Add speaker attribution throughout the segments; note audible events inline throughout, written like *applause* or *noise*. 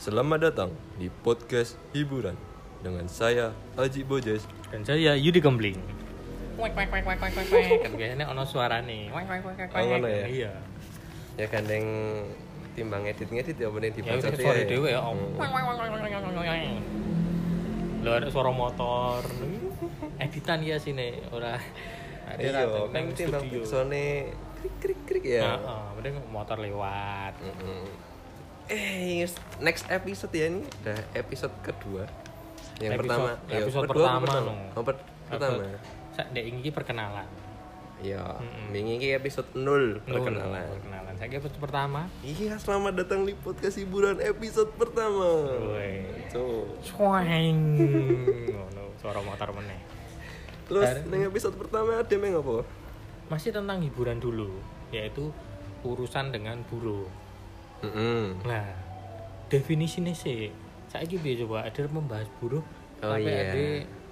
Speaker 1: Selamat datang di podcast hiburan dengan saya Aji Bojes.
Speaker 2: Dan saya Yudi Gembling. Kan biasanya ono.
Speaker 1: Oh, ngono ya?
Speaker 2: Iya.
Speaker 1: Ya gandeng timbang edit-ngedit ya bener di
Speaker 2: Ya wis suara dhewe ya om. Wek. Lho ada suara motor. Editan ya sini ora. Ada
Speaker 1: Iya,
Speaker 2: rata
Speaker 1: kan timbang
Speaker 2: studio.
Speaker 1: backsone krik krik krik ya.
Speaker 2: Heeh, mending motor lewat.
Speaker 1: Mm-mm. Eh, next episode ya ini udah episode kedua. Yang
Speaker 2: Episode-
Speaker 1: pertama, ya,
Speaker 2: episode
Speaker 1: kedua apa
Speaker 2: pertama,
Speaker 1: pertama.
Speaker 2: no.
Speaker 1: Oh, per- pertama.
Speaker 2: Dek iki perkenalan.
Speaker 1: Ya,
Speaker 2: Mm-mm.
Speaker 1: ini episode 0 perkenalan.
Speaker 2: Perkenalan. Saya episode pertama.
Speaker 1: Iya, selamat datang di podcast hiburan episode pertama.
Speaker 2: Woi.
Speaker 1: Tuh.
Speaker 2: Swang. Ngono, suara motor meneh.
Speaker 1: Terus yang episode pertama ada yang apa?
Speaker 2: Masih tentang hiburan dulu, yaitu urusan dengan buruh.
Speaker 1: Mm-mm.
Speaker 2: Nah, definisinya sih, saya piye coba ada membahas buruh,
Speaker 1: Oh,
Speaker 2: tapi
Speaker 1: iya.
Speaker 2: ada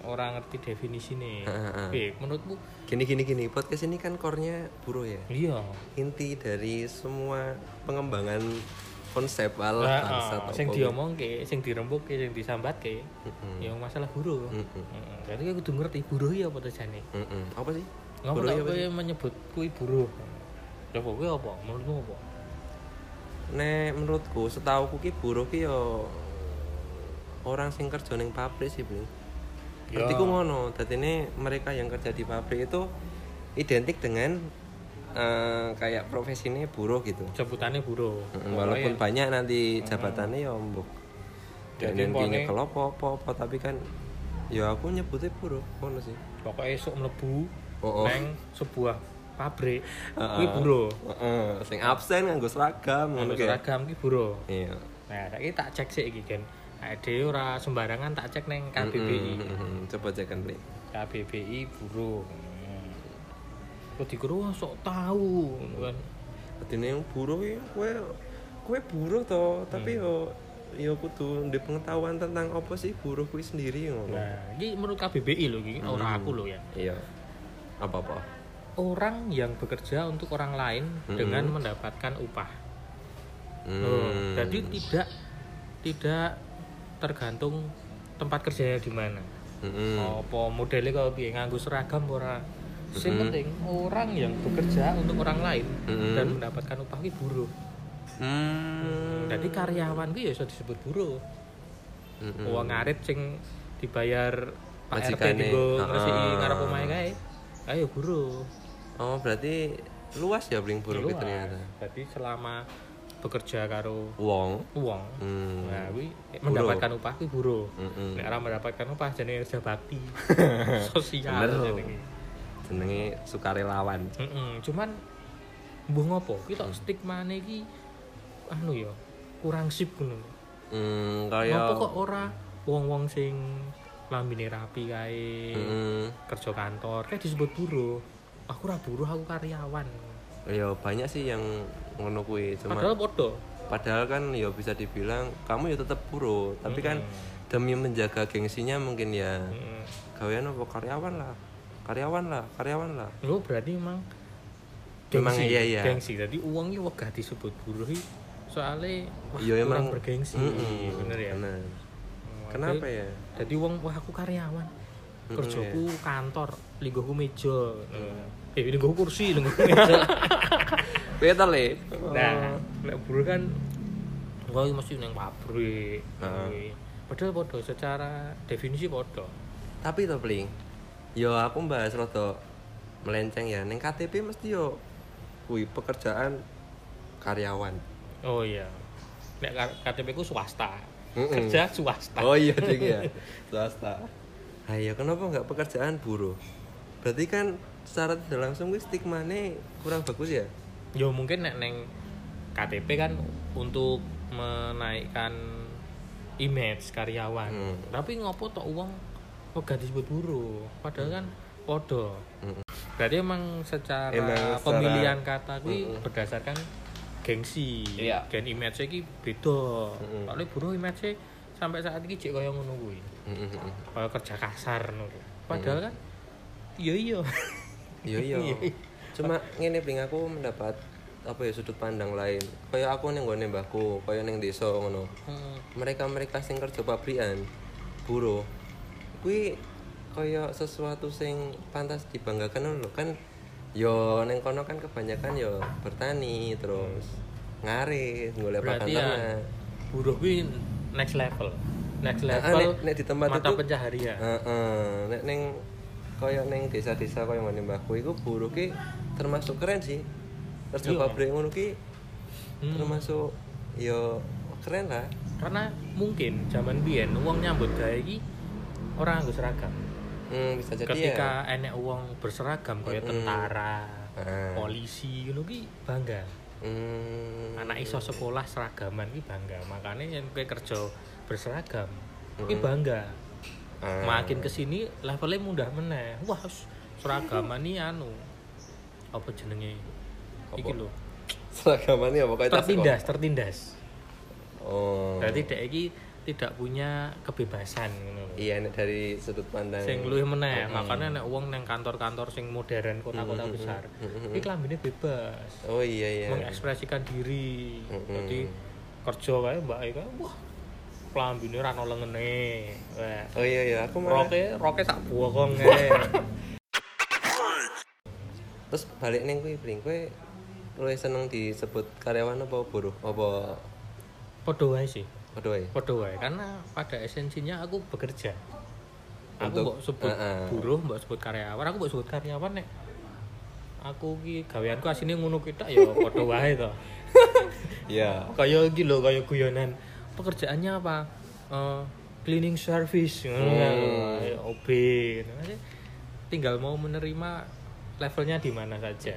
Speaker 2: orang ngerti definisinya.
Speaker 1: Heeh.
Speaker 2: Piye, menurutmu?
Speaker 1: Gini gini gini, podcast ini kan core-nya buruh ya.
Speaker 2: Iya.
Speaker 1: Inti dari semua pengembangan konsep ala
Speaker 2: Nah,
Speaker 1: bangsa
Speaker 2: uh, sing
Speaker 1: apa
Speaker 2: diomongke, sing dirembukke, sing disambatke,
Speaker 1: Mm-mm.
Speaker 2: ya masalah buruh.
Speaker 1: Mm-mm.
Speaker 2: Heeh. Jadi aku kudu ngerti buruh ya apa jane.
Speaker 1: Mm-mm. Apa sih? Ya apa
Speaker 2: menyebut kuwi buruh? Apa kuwi apa? Menurutmu apa?
Speaker 1: Nek menurutku setahu ki buruh ki yo orang sing kerja ning pabrik sih, Bro.
Speaker 2: Ya.
Speaker 1: Artiku ngono, ini mereka yang kerja di pabrik itu identik dengan eh, kayak profesinya buruh gitu.
Speaker 2: Sebutannya buruh.
Speaker 1: Mm, Walaupun
Speaker 2: Pokoknya-
Speaker 1: banyak nanti jabatannya ya mbok. Dan nanti apa apa apa tapi kan ya aku nyebutnya buruh ngono sih.
Speaker 2: pokoknya esok mlebu
Speaker 1: Oh, oh.
Speaker 2: neng sebuah pabrik
Speaker 1: Heeh.
Speaker 2: kuwi buruh
Speaker 1: Heeh, sing absen nganggo seragam ngono
Speaker 2: seragam ki buruh
Speaker 1: Iya.
Speaker 2: nah saiki tak cek sih iki kan Ade ora sembarangan tak cek neng KBBI
Speaker 1: Mm, mm, mm. Coba cek kan.
Speaker 2: KBBI buruh Hmm. kok dikira sok tahu kan
Speaker 1: Artinya yang buruh ya kowe kowe buruh to, tapi
Speaker 2: Hmm.
Speaker 1: yo yo kudu ndek pengetahuan tentang apa sih buruh kuwi sendiri ngono.
Speaker 2: nah ini menurut KBBI loh ini ora
Speaker 1: Hmm.
Speaker 2: aku loh ya
Speaker 1: Iya. Apa-apa?
Speaker 2: Orang yang bekerja untuk orang lain
Speaker 1: Mm-mm.
Speaker 2: dengan mendapatkan upah
Speaker 1: Hmm.
Speaker 2: Oh, jadi tidak tidak tergantung tempat kerjanya di mana.
Speaker 1: Mm-mm.
Speaker 2: Apa modelnya kalau piye nganggo seragam ora. Sing
Speaker 1: Mm-mm.
Speaker 2: penting orang yang bekerja untuk orang lain
Speaker 1: Mm-mm.
Speaker 2: dan mendapatkan upah ki buruh.
Speaker 1: Hmm.
Speaker 2: Jadi karyawan ki ya iso disebut buruh.
Speaker 1: Mm-mm.
Speaker 2: Wong ngarit sing dibayar Pak RT ngresiki
Speaker 1: Ah.
Speaker 2: ngarep omahe kae. Ayo buruh.
Speaker 1: Oh, berarti luas ya bling
Speaker 2: Luas.
Speaker 1: itu ternyata.
Speaker 2: Jadi selama bekerja karo
Speaker 1: Wong.
Speaker 2: uang
Speaker 1: Hmm.
Speaker 2: Nah, kuwi mendapatkan upah kuwi buruh.
Speaker 1: Mm-mm.
Speaker 2: Nek ora mendapatkan upah jenenge kerja bakti. *laughs* Sosial
Speaker 1: Bener.
Speaker 2: jenenge.
Speaker 1: Jenenge sukarelawan.
Speaker 2: Heeh, cuman mbuh ngopo? Ki tok stigmane iki anu ya, kurang sip ngono.
Speaker 1: Hmm,
Speaker 2: Ngopo
Speaker 1: kaya
Speaker 2: kok ora wong-wong sing lambene rapi kae,
Speaker 1: Hmm.
Speaker 2: kerja kantor, kayak disebut buruh. Aku ora buruh, aku karyawan.
Speaker 1: Ya banyak sih yang ngono kuwi, cuma
Speaker 2: Padahal podo.
Speaker 1: padahal kan ya bisa dibilang kamu ya tetap buruh, tapi kan demi menjaga gengsinya mungkin ya
Speaker 2: Heeh.
Speaker 1: gawean apa karyawan lah. Karyawan lah, karyawan lah.
Speaker 2: Lu berarti memang
Speaker 1: Memang
Speaker 2: gengsi,
Speaker 1: iya, iya.
Speaker 2: gengsi. Jadi uang ini wegah disebut buruh soalnya wah, kurang
Speaker 1: emang
Speaker 2: bergengsi.
Speaker 1: Mm-mm,
Speaker 2: Bener ya.
Speaker 1: bener.
Speaker 2: Oh,
Speaker 1: Kenapa
Speaker 2: jadi-
Speaker 1: ya?
Speaker 2: Jadi uang wah aku karyawan.
Speaker 1: Mm-mm,
Speaker 2: Kerjaku
Speaker 1: iya.
Speaker 2: kantor, linggoku meja. Eh, linggoku kursi, linggoku *laughs* meja.
Speaker 1: Beta le.
Speaker 2: nah, nek buruh kan iki mesti nang pabrik.
Speaker 1: Heeh.
Speaker 2: Padahal podo secara definisi podo.
Speaker 1: Tapi to bling. Yo aku bahas rada melenceng ya. Ning KTP mesti yo kuwi pekerjaan karyawan.
Speaker 2: Oh iya. Nek KTP ku swasta.
Speaker 1: Mm-mm.
Speaker 2: Kerja swasta.
Speaker 1: Oh iya ding ya. *laughs* Swasta. Ayo kenapa nggak pekerjaan buruh? Berarti kan secara tidak langsung kuwi stigmane kurang bagus ya.
Speaker 2: Ya mungkin nek neng KTP kan untuk menaikkan image karyawan.
Speaker 1: Hmm.
Speaker 2: Tapi ngopo tok uang wegah disebut buruh. Padahal kan podo.
Speaker 1: Mm-mm.
Speaker 2: Berarti emang secara
Speaker 1: Emang secara-
Speaker 2: pemilihan kata kuwi
Speaker 1: Mm-mm.
Speaker 2: berdasarkan gengsi.
Speaker 1: Iya.
Speaker 2: Dan image iki beda. Soalnya buruh image sampai saat ini cek kaya ngono kuwi. Kaya kerja kasar ngono. Padahal kan iya iya.
Speaker 1: Iya iya. *laughs* Cuma ngene bling aku mendapat apa ya sudut pandang lain kayak aku ning nggone mbahku kayak ning desa ngono
Speaker 2: Hmm.
Speaker 1: mereka-mereka sing kerja pabrikan buruh kuwi kaya sesuatu sing pantas dibanggakan lho. kan yo neng kono kan kebanyakan yo bertani terus ngarit golek pakan
Speaker 2: ya buruh kuwi next level next
Speaker 1: Nah,
Speaker 2: level
Speaker 1: nek- nek di tempat
Speaker 2: mata
Speaker 1: itu-
Speaker 2: pencaharian
Speaker 1: Heeh, nek ning kaya ning desa-desa kaya ngene mbahku iku buruh ki termasuk keren sih. Kerja
Speaker 2: Iya.
Speaker 1: pabrik ngono ki
Speaker 2: Hmm.
Speaker 1: termasuk yo keren lah.
Speaker 2: karena mungkin zaman biyen uang nyambut gawe iki orang nganggo seragam
Speaker 1: Hmm, bisa jadi
Speaker 2: ketika
Speaker 1: ya.
Speaker 2: enek uang berseragam kayak
Speaker 1: Mm-mm.
Speaker 2: tentara
Speaker 1: Ah.
Speaker 2: polisi ngono ki bangga
Speaker 1: Hmm.
Speaker 2: anak iso sekolah seragaman ki bangga makanya yang kowe kerja berseragam ki
Speaker 1: Mm-mm.
Speaker 2: bangga
Speaker 1: Ah.
Speaker 2: makin ke sini levelnya mudah meneh wah seragaman ini anu apa jenenge iki
Speaker 1: Apa?
Speaker 2: lho
Speaker 1: seragamannya apa kayak
Speaker 2: tertindas tertindas
Speaker 1: Oh.
Speaker 2: berarti dek iki tidak punya kebebasan ngono lho.
Speaker 1: Iya nek dari sudut pandang
Speaker 2: sing luwih meneh
Speaker 1: Mm-mm.
Speaker 2: makanya nek wong nang kantor-kantor sing modern kota-kota besar
Speaker 1: Mm-mm.
Speaker 2: iki klambine bebas
Speaker 1: Oh iya iya.
Speaker 2: mengekspresikan diri
Speaker 1: Mm-mm.
Speaker 2: jadi kerja kae mbak kae wah klambine ra ono lengene
Speaker 1: Oh iya iya, aku malah
Speaker 2: roke roke tak bokong *laughs*
Speaker 1: terus balik ning kuwi bring kowe luwih seneng disebut karyawan apa buruh? Apa
Speaker 2: padha wae sih
Speaker 1: wae?
Speaker 2: wae karena pada esensinya aku bekerja aku
Speaker 1: Untuk-
Speaker 2: mbok sebut
Speaker 1: Heeh.
Speaker 2: buruh mbok sebut karyawan aku mbok sebut karyawan nek aku ki gaweanku asine ngono kita ya padha wae to *laughs*
Speaker 1: Iya.
Speaker 2: kaya iki lho kaya guyonan pekerjaannya apa Eh, cleaning service ngono kan.
Speaker 1: Hmm.
Speaker 2: OB gitu. Jadi, tinggal mau menerima levelnya di mana saja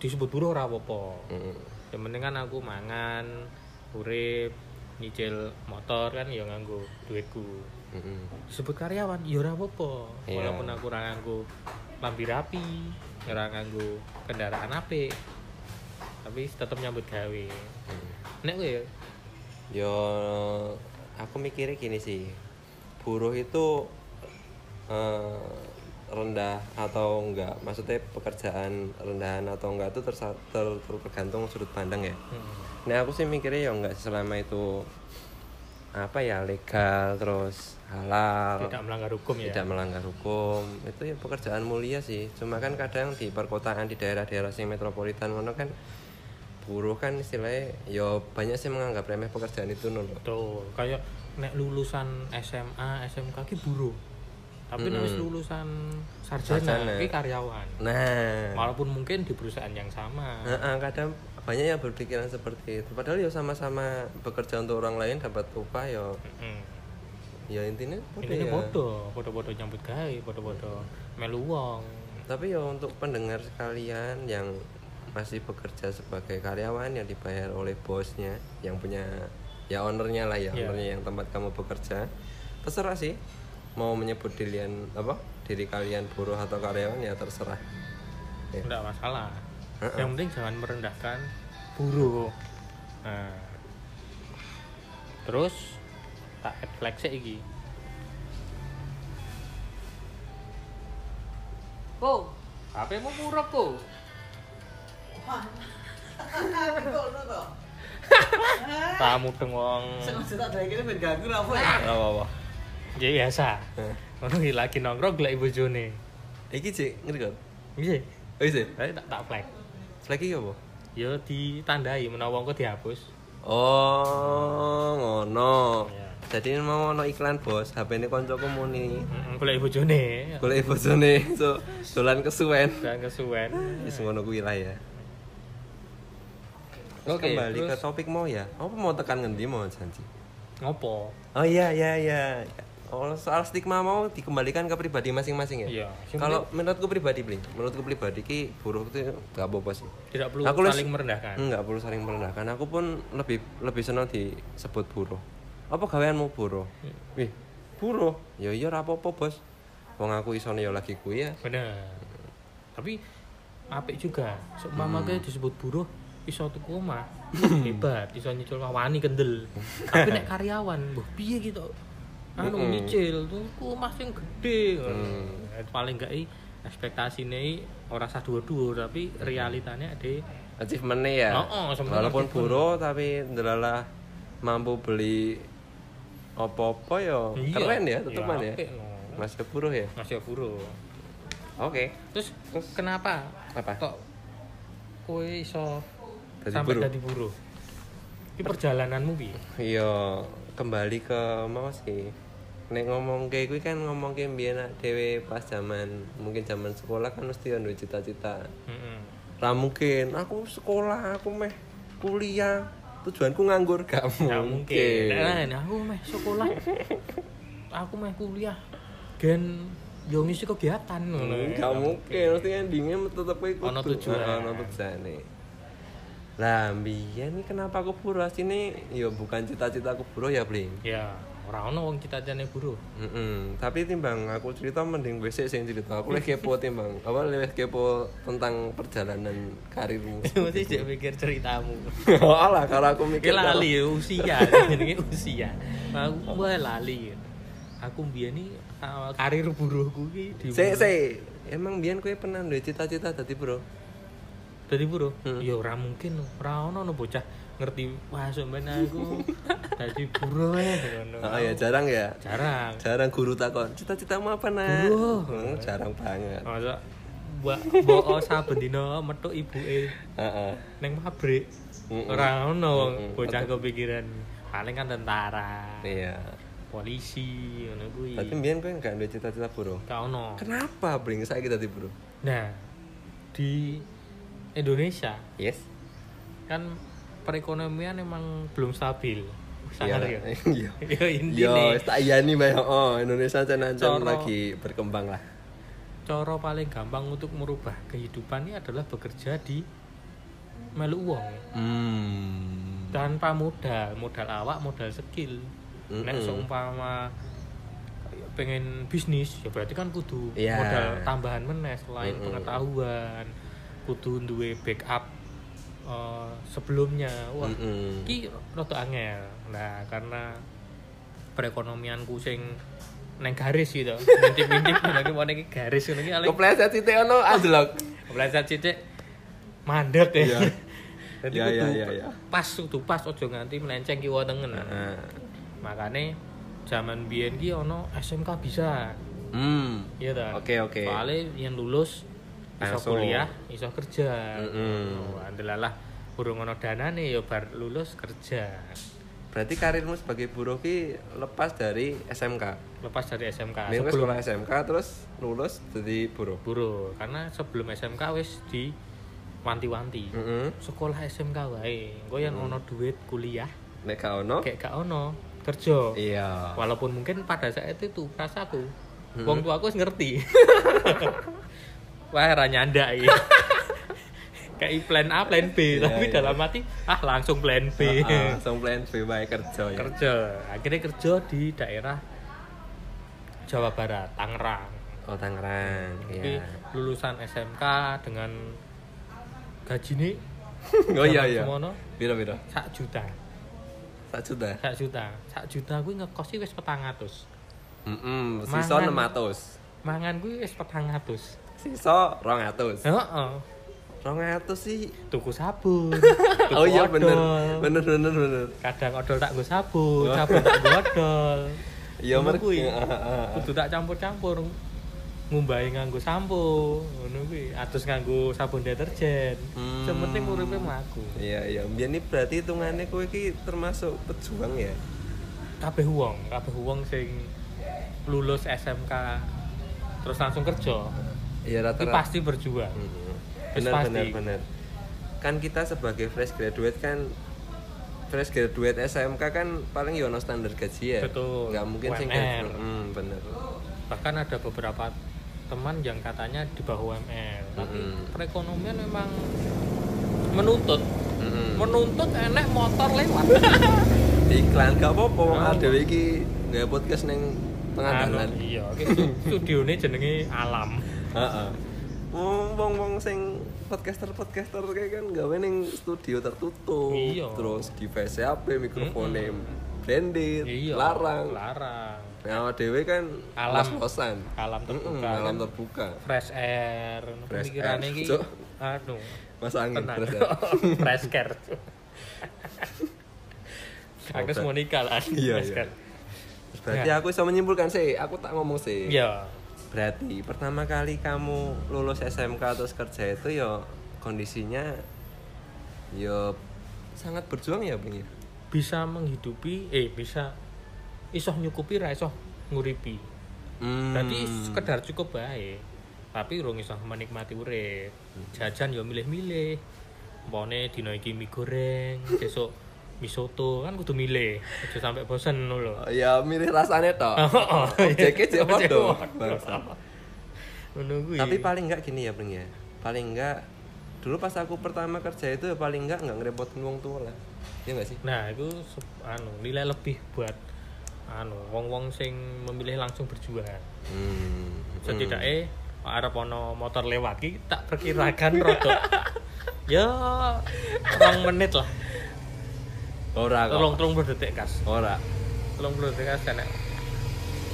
Speaker 2: disebut buruh ora apa-apa
Speaker 1: Mm.
Speaker 2: yang penting kan aku mangan urip nyicil motor kan ya nganggo duitku
Speaker 1: Mm-mm.
Speaker 2: disebut karyawan ya ora apa-apa
Speaker 1: Iya.
Speaker 2: walaupun aku ora nganggo lambi rapi ora nganggo kendaraan apik tapi tetap nyambut gawe
Speaker 1: Mm.
Speaker 2: nek kowe ya
Speaker 1: Yo aku mikirnya gini sih. Buruh itu eh, rendah atau enggak? Maksudnya pekerjaan rendahan atau enggak itu ter- ter- tergantung sudut pandang ya.
Speaker 2: hmm.
Speaker 1: Nah aku sih mikirnya ya enggak selama itu apa ya legal terus halal
Speaker 2: tidak melanggar hukum ya
Speaker 1: tidak melanggar hukum itu ya pekerjaan mulia sih cuma kan kadang di perkotaan di daerah-daerah sing metropolitan ngono kan buruh kan istilahnya ya banyak sih menganggap remeh pekerjaan itu nul
Speaker 2: Betul. Kayak nek lulusan SMA, SMK ki buruh. Tapi wis
Speaker 1: Mm-mm.
Speaker 2: lulusan sarjana
Speaker 1: Sarjana.
Speaker 2: karyawan.
Speaker 1: nah
Speaker 2: Walaupun mungkin di perusahaan yang sama.
Speaker 1: Heeh, kadang banyak yang berpikiran seperti itu padahal ya sama-sama bekerja untuk orang lain dapat upah ya
Speaker 2: Mm.
Speaker 1: ya intinya bodoh ya.
Speaker 2: bodoh, bodoh-bodoh nyambut gawe, bodoh-bodoh melu wong.
Speaker 1: tapi ya untuk pendengar sekalian yang masih bekerja sebagai karyawan yang dibayar oleh bosnya yang punya ya ownernya lah ya
Speaker 2: Iya.
Speaker 1: ownernya yang tempat kamu bekerja terserah sih mau menyebut dirian apa diri kalian buruh atau karyawan ya terserah Ya.
Speaker 2: Masalah.
Speaker 1: Heeh.
Speaker 2: Yang penting jangan merendahkan buruh. Nah. Terus tak sih iki. Ko, HP mu murah ko. Tamu dengong.
Speaker 3: Sengaja tak ada kene ben ganggu lah apa ya?
Speaker 2: Ya biasa.
Speaker 1: Eh.
Speaker 2: Ngono iki lagi nongkrong golek bojone.
Speaker 1: iki sih ngerti kan
Speaker 2: Iya.
Speaker 1: oh iya
Speaker 2: Tapi tak tak flag.
Speaker 1: Lagi apa
Speaker 2: Ya ditandai menawa engko dihapus.
Speaker 1: oh ngono
Speaker 2: Iya.
Speaker 1: jadi mau ono iklan bos HP ini koncoku muni
Speaker 2: golek bojone.
Speaker 1: golek bosone so dolan kesuwen
Speaker 2: Dan kesuwen.
Speaker 1: wis ngono kuwi lah ya Terus
Speaker 2: Oke,
Speaker 1: kembali ke
Speaker 2: terus-
Speaker 1: topik mau ya apa mau tekan ngendi mau janji
Speaker 2: Ngopo?
Speaker 1: oh iya iya iya Oh, soal stigma mau dikembalikan ke pribadi masing-masing ya
Speaker 2: Iya.
Speaker 1: Kalau menurutku pribadi bling menurutku pribadi ki buruh itu gak apa-apa sih
Speaker 2: tidak perlu
Speaker 1: Aku
Speaker 2: saling merendahkan.
Speaker 1: Enggak perlu saling merendahkan. Aku pun lebih lebih senang disebut buruh. Apa gaweanmu buruh? Wih, buruh. Ya iya apa-apa, Bos. Wong aku isone ya lagi kuwi ya.
Speaker 2: Bener. Tapi apik juga. Seumpama
Speaker 1: Hmm.
Speaker 2: disebut buruh iso tuku omah. *clears throat* Hebat, iso nyicil wani kendel. Tapi nek karyawan, mbah piye gitu? Anu
Speaker 1: Mm-mm.
Speaker 2: nyicil tuku omah sing gede.
Speaker 1: Hmm.
Speaker 2: Paling gak i ekspektasine ora sah dhuwur-dhuwur tapi realitanya de
Speaker 1: Achievement ya.
Speaker 2: Oh, oh,
Speaker 1: Walaupun buruh tapi ndelalah mampu beli opo-opo ya
Speaker 2: Iya.
Speaker 1: keren ya tetepan
Speaker 2: Iya,
Speaker 1: ya.
Speaker 2: no.
Speaker 1: Masih buruh ya.
Speaker 2: masih buruh.
Speaker 1: Oke.
Speaker 2: Terus kenapa
Speaker 1: Apa?
Speaker 2: kok kowe iso
Speaker 1: Dadi
Speaker 2: sampai
Speaker 1: buruh?
Speaker 2: dadi buruh? Iki perjalananmu piye?
Speaker 1: Iya, kembali ke mau sih. Nek ngomong kayak gue kan ngomong kayak biar dewe pas zaman mungkin zaman sekolah kan mesti ada cita-cita.
Speaker 2: Heeh.
Speaker 1: Ra mungkin aku sekolah, aku meh kuliah. Tujuanku nganggur gak
Speaker 2: mungkin.
Speaker 1: mungkin.
Speaker 2: Nah, aku meh sekolah. aku meh kuliah. Gen yo ngisi kegiatan ngono.
Speaker 1: Gak mungkin, mesti endingnya tetep kowe kudu
Speaker 2: Ono tujuan.
Speaker 1: Tujuane. Lah, mbiyen iki kenapa aku buruh sini? Ya bukan cita-cita aku buruh ya, Bling.
Speaker 2: Ya, ora ono wong cita-citane buruh.
Speaker 1: Mm-mm. Tapi timbang aku cerita mending WC sing cerita. Aku lagi kepo timbang. Apa lebih kepo tentang perjalanan karirmu. *laughs*
Speaker 2: Mesti dia pikir ceritamu.
Speaker 1: oh *laughs* alah kalau aku
Speaker 2: Iki
Speaker 1: mikir
Speaker 2: lali ya, usia, *laughs* jenenge usia. Aku wae lali. Aku mbiyen iki awal karir buruhku iki
Speaker 1: Se se emang biyen kowe pernah duwe cita-cita dadi bro?
Speaker 2: Dadi buruh.
Speaker 1: Hmm.
Speaker 2: Ya ora mungkin, ora ono no bocah ngerti wah sampean aku *laughs* dadi buruh ya.
Speaker 1: Oh ya jarang ya.
Speaker 2: Jarang.
Speaker 1: Jarang guru takon, cita-citamu apa nak?
Speaker 2: Buruh.
Speaker 1: Hmm, jarang banget.
Speaker 2: Masa mbak mbok saben dina metuk ibuke
Speaker 1: Heeh.
Speaker 2: ning pabrik.
Speaker 1: Mm-mm.
Speaker 2: Ora ono bocah kepikiran paling kan tentara,
Speaker 1: Iya.
Speaker 2: polisi ngono kuwi.
Speaker 1: Tapi biyen kowe enggak duwe cita-cita bro.
Speaker 2: Gak ono.
Speaker 1: Kenapa bring saiki dadi bro?
Speaker 2: Nah, di Indonesia
Speaker 1: Yes.
Speaker 2: kan perekonomian emang belum stabil. Sangat ya.
Speaker 1: Iya.
Speaker 2: Ya *laughs* *laughs* intine
Speaker 1: tak iyani Mbak. Oh, Indonesia ancen
Speaker 2: Coro-
Speaker 1: lagi berkembang lah.
Speaker 2: cara paling gampang untuk merubah kehidupan ini adalah bekerja di melu uang
Speaker 1: Hmm.
Speaker 2: tanpa modal, modal awak, modal skill. Nek
Speaker 1: Mm-mm.
Speaker 2: seumpama pengen bisnis ya berarti kan kudu
Speaker 1: Iya.
Speaker 2: modal tambahan meneh selain
Speaker 1: Mm-mm.
Speaker 2: pengetahuan, kudu duwe backup eh, sebelumnya. Wah,
Speaker 1: Mm-mm.
Speaker 2: iki rada angel. Nah, karena perekonomianku sing neng garis gitu. Ngintip-ngintip *laughs* lagi mau iki garis iki paling
Speaker 1: Kepleset sithik ono anjlok.
Speaker 2: kepleset sithik mandek ya.
Speaker 1: Iya. *laughs*
Speaker 2: Jadi kudu
Speaker 1: iya, iya, iya.
Speaker 2: pas kudu pas ojo nganti melenceng kiwa tengen.
Speaker 1: Heeh.
Speaker 2: Makane zaman biyen ki ono SMK bisa.
Speaker 1: Hmm.
Speaker 2: Iya ta?
Speaker 1: Oke, oke.
Speaker 2: Soale yang lulus iso
Speaker 1: Langsung.
Speaker 2: kuliah, iso kerja. Oh, andelalah burung ono danane ya bar lulus kerja.
Speaker 1: Berarti karirmu sebagai buruh ki lepas dari SMK.
Speaker 2: Lepas dari SMK
Speaker 1: Nih
Speaker 2: sebelum
Speaker 1: sekolah SMK terus lulus jadi buruh.
Speaker 2: buruh karena sebelum SMK wis di wanti-wanti.
Speaker 1: Heeh.
Speaker 2: Sekolah SMK wae. Engko yen ono duit kuliah,
Speaker 1: Nek gak ono?
Speaker 2: kayak gak ono kerja.
Speaker 1: Iya.
Speaker 2: Walaupun mungkin pada saat itu rasaku wong tua aku ngerti. *laughs* Wah, ra nyandak iki. *laughs* Kayak plan A, plan B,
Speaker 1: Iya,
Speaker 2: tapi
Speaker 1: iya.
Speaker 2: dalam hati ah langsung plan B.
Speaker 1: Heeh, langsung plan B bae kerja ya.
Speaker 2: kerja. Akhirnya kerja di daerah Jawa Barat, Tangerang.
Speaker 1: Oh, Tangerang.
Speaker 2: Tapi
Speaker 1: Iya.
Speaker 2: lulusan SMK dengan gaji nih *laughs*
Speaker 1: Oh iya iya.
Speaker 2: semono
Speaker 1: Piro piro?
Speaker 2: sak juta.
Speaker 1: Sak juta.
Speaker 2: Sak juta. Sak juta kuwi ngekos iki wis 400.
Speaker 1: Heeh, sisa
Speaker 2: Mangan.
Speaker 1: 600.
Speaker 2: Mangan kuwi wis 400.
Speaker 1: Sisa 200.
Speaker 2: Heeh.
Speaker 1: 200 sih.
Speaker 2: Tuku sabun. *laughs*
Speaker 1: Oh
Speaker 2: tuku
Speaker 1: iya bener. Bener bener bener.
Speaker 2: Kadang odol tak nggo sabun, sabun tak nggo odol. *laughs*
Speaker 1: Iya
Speaker 2: Ngono
Speaker 1: mergo
Speaker 2: kuwi. Kudu tak campur-campur. Ngumbahi nganggo sampo, ngono kuwi. Atus nganggo sabun deterjen.
Speaker 1: Hmm.
Speaker 2: Sementing uripe mlaku.
Speaker 1: Iya iya, mbiyen berarti hitungannya kowe iki termasuk pejuang ya.
Speaker 2: kabeh wong, kabeh wong sing lulus SMK terus langsung kerja.
Speaker 1: Iya
Speaker 2: Itu
Speaker 1: rata-rata.
Speaker 2: pasti berjuang. Wis
Speaker 1: Benar
Speaker 2: pasti.
Speaker 1: benar benar. Kan kita sebagai fresh graduate kan fresh graduate SMK kan paling yo ono standar gaji ya.
Speaker 2: Betul.
Speaker 1: Nggak mungkin
Speaker 2: UMR.
Speaker 1: hmm, bener.
Speaker 2: Bahkan ada beberapa teman yang katanya di bawah UMR, tapi
Speaker 1: Mm-mm.
Speaker 2: perekonomian memang menuntut
Speaker 1: Mm-mm.
Speaker 2: menuntut enek motor lewat. *laughs*
Speaker 1: Iklan gak apa-apa
Speaker 2: Oh.
Speaker 1: dhewe iki nggak podcast ning pengandalan.
Speaker 2: Anu, iya, *laughs* studio ini jenenge alam.
Speaker 1: Heeh. Wong wong sing podcaster-podcaster kayak kan gawe ning studio tertutup.
Speaker 2: Iya.
Speaker 1: Terus device HP mikrofone branded,
Speaker 2: Iya,
Speaker 1: larang.
Speaker 2: larang.
Speaker 1: Nah, dewe kan
Speaker 2: Alam.
Speaker 1: kos-kosan.
Speaker 2: alam terbuka kan.
Speaker 1: alam terbuka.
Speaker 2: fresh air
Speaker 1: Fresh
Speaker 2: pemikirannya
Speaker 1: air,
Speaker 2: iki
Speaker 1: Cuk.
Speaker 2: anu
Speaker 1: Mas angin
Speaker 2: tenang
Speaker 1: terus ya.
Speaker 2: fresh care *laughs* *laughs* aku mau nikah lah
Speaker 1: Iya,
Speaker 2: fresh
Speaker 1: iya. Berarti
Speaker 2: Ya.
Speaker 1: aku bisa menyimpulkan sih, aku tak ngomong sih.
Speaker 2: iya
Speaker 1: Berarti pertama kali kamu lulus SMK terus kerja itu ya kondisinya ya sangat berjuang ya, Bang ya.
Speaker 2: bisa menghidupi eh bisa isoh nyukupi ra isoh nguripi
Speaker 1: Hmm.
Speaker 2: Berarti sekedar cukup baik. Tapi urung iso menikmati urip. Jajan yo milih-milih. Mpone dino iki mie goreng, *laughs* besok mie soto kan kudu milih. Aja sampai bosen lho.
Speaker 1: Oh, ya milih rasanya toh. *laughs*
Speaker 2: Oh,
Speaker 1: Objeknya sih podo.
Speaker 2: Kuwi.
Speaker 1: Tapi paling enggak gini ya, Bang ya. Paling enggak dulu pas aku pertama kerja itu ya paling enggak enggak ngerepotin wong tua lah. Iya enggak sih?
Speaker 2: nah itu anu nilai lebih buat anu wong-wong sing memilih langsung berjuang.
Speaker 1: Hmm.
Speaker 2: setidaknya Pak arep ono motor lewat ki tak perkirakan *laughs* rodok ya rong menit lah
Speaker 1: Ora kok.
Speaker 2: tolong tolong berdetik kas
Speaker 1: Ora.
Speaker 2: tolong berdetik kas kan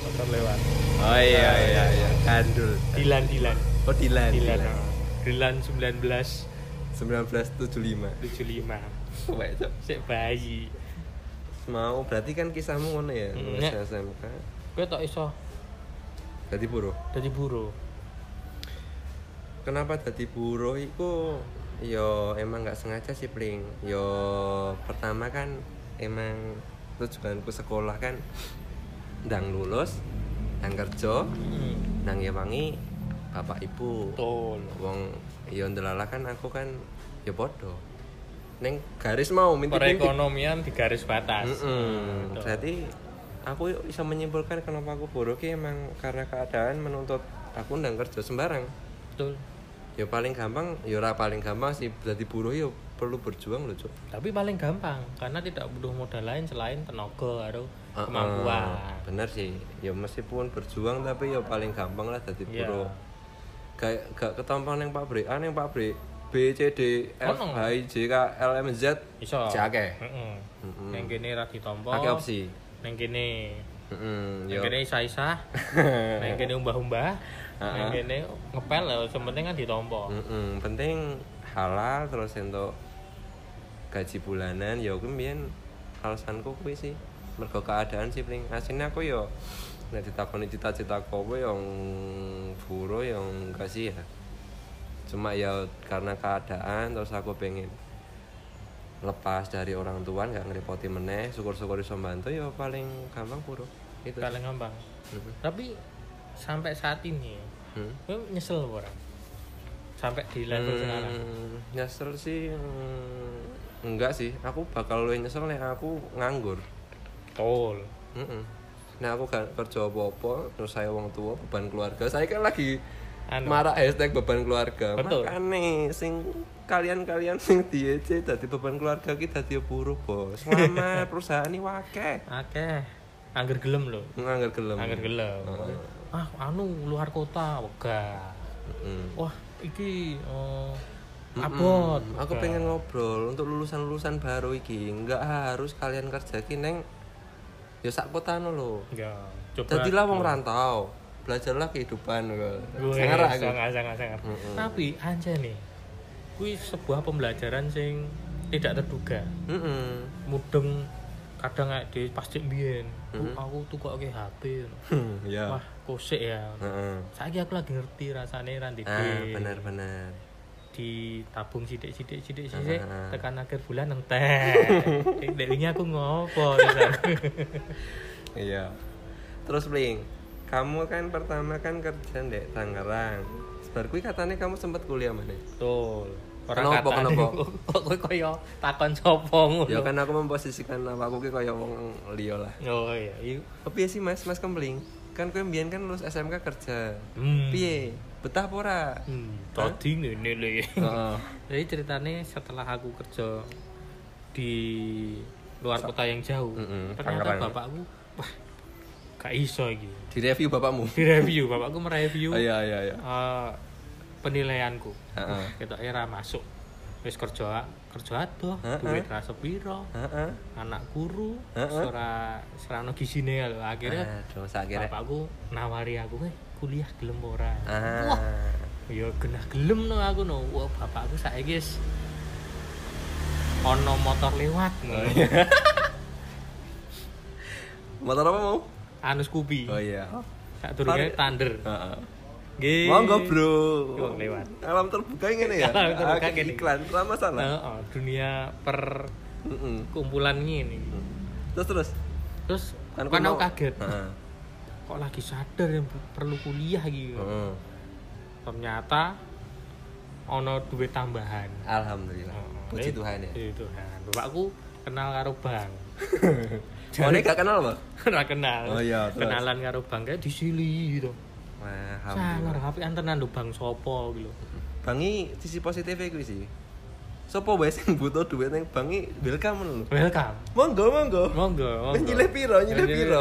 Speaker 2: motor lewat
Speaker 1: Oh iya iya iya. Gandul.
Speaker 2: Dilan Dilan
Speaker 1: Oh Dilan.
Speaker 2: Dilan
Speaker 1: Dilan.
Speaker 2: oh. Dilan 1975
Speaker 1: 1975. *laughs* Wah, itu
Speaker 2: sik bayi
Speaker 1: mau berarti kan kisahmu ngono ya, lulus
Speaker 2: nek.
Speaker 1: SMK.
Speaker 2: kowe tok iso
Speaker 1: Jadi buruh.
Speaker 2: dadi buruh
Speaker 1: Kenapa jadi buruh itu yo emang nggak sengaja sih pling. Yo pertama kan emang tujuanku sekolah kan ndang lulus, ndang kerja,
Speaker 2: hmm.
Speaker 1: ndang ngewangi bapak ibu.
Speaker 2: betul
Speaker 1: Wong yo ndelala kan aku kan yo podo. Neng garis mau minti-minti.
Speaker 2: perekonomian di garis batas
Speaker 1: Mm-mm.
Speaker 2: Betul.
Speaker 1: Berarti aku bisa menyimpulkan kenapa aku buruk ya emang karena keadaan menuntut aku ndang kerja sembarang.
Speaker 2: betul
Speaker 1: Ya paling gampang, ya ora paling gampang sih jadi buruh ya perlu berjuang loh, Cuk.
Speaker 2: tapi paling gampang karena tidak butuh modal lain selain tenaga atau
Speaker 1: Heeh,
Speaker 2: kemampuan
Speaker 1: bener sih. Ya meskipun berjuang tapi ya paling gampang lah jadi
Speaker 2: Iya.
Speaker 1: buruh. Gak gak ketompo neng pabrik, ah neng pabrik B C D F. H I J K L M Z
Speaker 2: iso
Speaker 1: Jake.
Speaker 2: heeh
Speaker 1: Mm-mm.
Speaker 2: neng kene ra ditampa
Speaker 1: Pakai opsi.
Speaker 2: neng kene
Speaker 1: Heeh,
Speaker 2: neng
Speaker 1: yo.
Speaker 2: kene isa-isa *laughs* neng kene umbah-umbah kene ngepel ya sementing kan ditampa
Speaker 1: Mm-mm, penting halal terus untuk gaji bulanan ya aku mbiyen alasanku kuwi sih. Mergo keadaan sih paling aslinya aku yo nek ditakoni cita-cita kowe yang buruh yang enggak sih ya. Cuma ya karena keadaan terus aku pengen lepas dari orang tua nggak ngerepoti meneh syukur-syukur iso bantu ya paling gampang buruh itu
Speaker 2: paling gampang.
Speaker 1: Mhm.
Speaker 2: tapi sampai saat ini
Speaker 1: Hmm.
Speaker 2: gue nyesel orang sampai di level
Speaker 1: Hmm,
Speaker 2: sekarang?
Speaker 1: nyesel sih hmm, enggak sih. Aku bakal lu nyesel nih aku nganggur.
Speaker 2: Tol
Speaker 1: Mm-mm. nah aku gak kerja apa-apa terus saya wong tua beban keluarga. Saya kan lagi
Speaker 2: Anu.
Speaker 1: marak hashtag beban keluarga.
Speaker 2: Betul.
Speaker 1: makanya sing kalian-kalian sing diece dadi beban keluarga kita dadi buruh bos. Lama *laughs* perusahaan ini wake
Speaker 2: akeh. Angger gelem lho.
Speaker 1: Nganggur gelem.
Speaker 2: Angger gelem.
Speaker 1: Heeh.
Speaker 2: Ah anu luar kota wegah.
Speaker 1: Mm-mm.
Speaker 2: wah iki oh,
Speaker 1: Mm-mm.
Speaker 2: abot.
Speaker 1: Aku pengen ngobrol untuk lulusan-lulusan baru iki. Nggak harus kalian kerja ki neng ya sak kota lo
Speaker 2: ya coba
Speaker 1: jadilah wong rantau. Belajarlah kehidupan
Speaker 2: gue
Speaker 1: sangar
Speaker 2: sangat sangat sangat
Speaker 1: Mm-mm.
Speaker 2: tapi aja nih kui sebuah pembelajaran sing tidak terduga.
Speaker 1: Mm-mm.
Speaker 2: mudeng kadang di pasti biyen oh, aku tuh kok kayak HP
Speaker 1: Hmm, *laughs* ya.
Speaker 2: Wah kosek ya.
Speaker 1: Heeh.
Speaker 2: saya aku lagi ngerti rasanya ranti
Speaker 1: ah benar-benar
Speaker 2: ditabung sidik sidik sidik sidik
Speaker 1: Ah.
Speaker 2: tekan akhir bulan entek. Ini aku ngopo *laughs*
Speaker 1: iya. Terus bling kamu kan pertama kan kerja di Tangerang. Sebar kui katanya kamu sempat kuliah mana?
Speaker 2: Betul.
Speaker 1: Kenapa,
Speaker 2: katanya,
Speaker 1: kenapa? *laughs*
Speaker 2: kok kowe kaya takon sapa ngono?
Speaker 1: Ya kan aku memposisikan aku ki kaya wong liya lah.
Speaker 2: Oh iya. Iya
Speaker 1: Tapi sih mas, mas kembling Kan kue mbiyen kan lulus SMK kerja
Speaker 2: Hmm.
Speaker 1: Piye? Betah apa ora?
Speaker 2: hmm tadi ngene le
Speaker 1: Heeh.
Speaker 2: jadi ceritanya setelah aku kerja di luar kota yang jauh
Speaker 1: Mm-mm,
Speaker 2: ternyata
Speaker 1: Tangerang.
Speaker 2: bapakku wah gak iso iki
Speaker 1: Di review bapakmu
Speaker 2: di review bapakku mereview
Speaker 1: Iya iya iya
Speaker 2: eh, penilaianku
Speaker 1: Heeh.
Speaker 2: kita era masuk wis kerja kerja adoh
Speaker 1: Heeh.
Speaker 2: duit ra sepiro
Speaker 1: Heeh.
Speaker 2: anak guru
Speaker 1: Heeh.
Speaker 2: ora serano gisine lho akhirnya
Speaker 1: Aduh, sakira.
Speaker 2: bapakku nawari aku eh kuliah gelem ora
Speaker 1: Ah.
Speaker 2: wah ya genah gelem no aku no wah bapakku saiki wis ono motor lewat
Speaker 1: Oh,
Speaker 2: no.
Speaker 1: iya. *laughs* Motor apa mau?
Speaker 2: anu Scoopy
Speaker 1: Oh iya.
Speaker 2: durunge
Speaker 1: Pare-
Speaker 2: Thunder
Speaker 1: Heeh.
Speaker 2: Nggih
Speaker 1: Monggo, Bro.
Speaker 2: Wong lewat.
Speaker 1: Alam terbuka ngene ya. *laughs*
Speaker 2: Alam terbuka
Speaker 1: Ah,
Speaker 2: gini.
Speaker 1: iklan, ora masalah.
Speaker 2: Heeh, dunia per
Speaker 1: Heeh.
Speaker 2: kumpulan ini
Speaker 1: Terus terus.
Speaker 2: terus
Speaker 1: Kan
Speaker 2: kan,
Speaker 1: kuno-
Speaker 2: aku kaget
Speaker 1: Heeh.
Speaker 2: kok lagi sadar yang perlu kuliah gitu
Speaker 1: Heeh.
Speaker 2: ternyata ono duit tambahan
Speaker 1: Alhamdulillah.
Speaker 2: Heeh.
Speaker 1: Puji Tuhan ya.
Speaker 2: Puji Tuhan bapakku kenal karo bank *laughs*
Speaker 1: Oh, ini gak kenal, Pak? *laughs*
Speaker 2: ora kenal
Speaker 1: Oh iya, terus?
Speaker 2: kenalan karo bank kayak disili gitu
Speaker 1: Wah,
Speaker 2: sangar tapi antenan lho bang sopo gitu
Speaker 1: Bangi sisi positifnya kuwi sih. Sopo wae sing butuh duit ning bangi welcome lho.
Speaker 2: welcome
Speaker 1: Monggo, monggo.
Speaker 2: monggo monggo
Speaker 1: Nyilih piro, nyilih piro.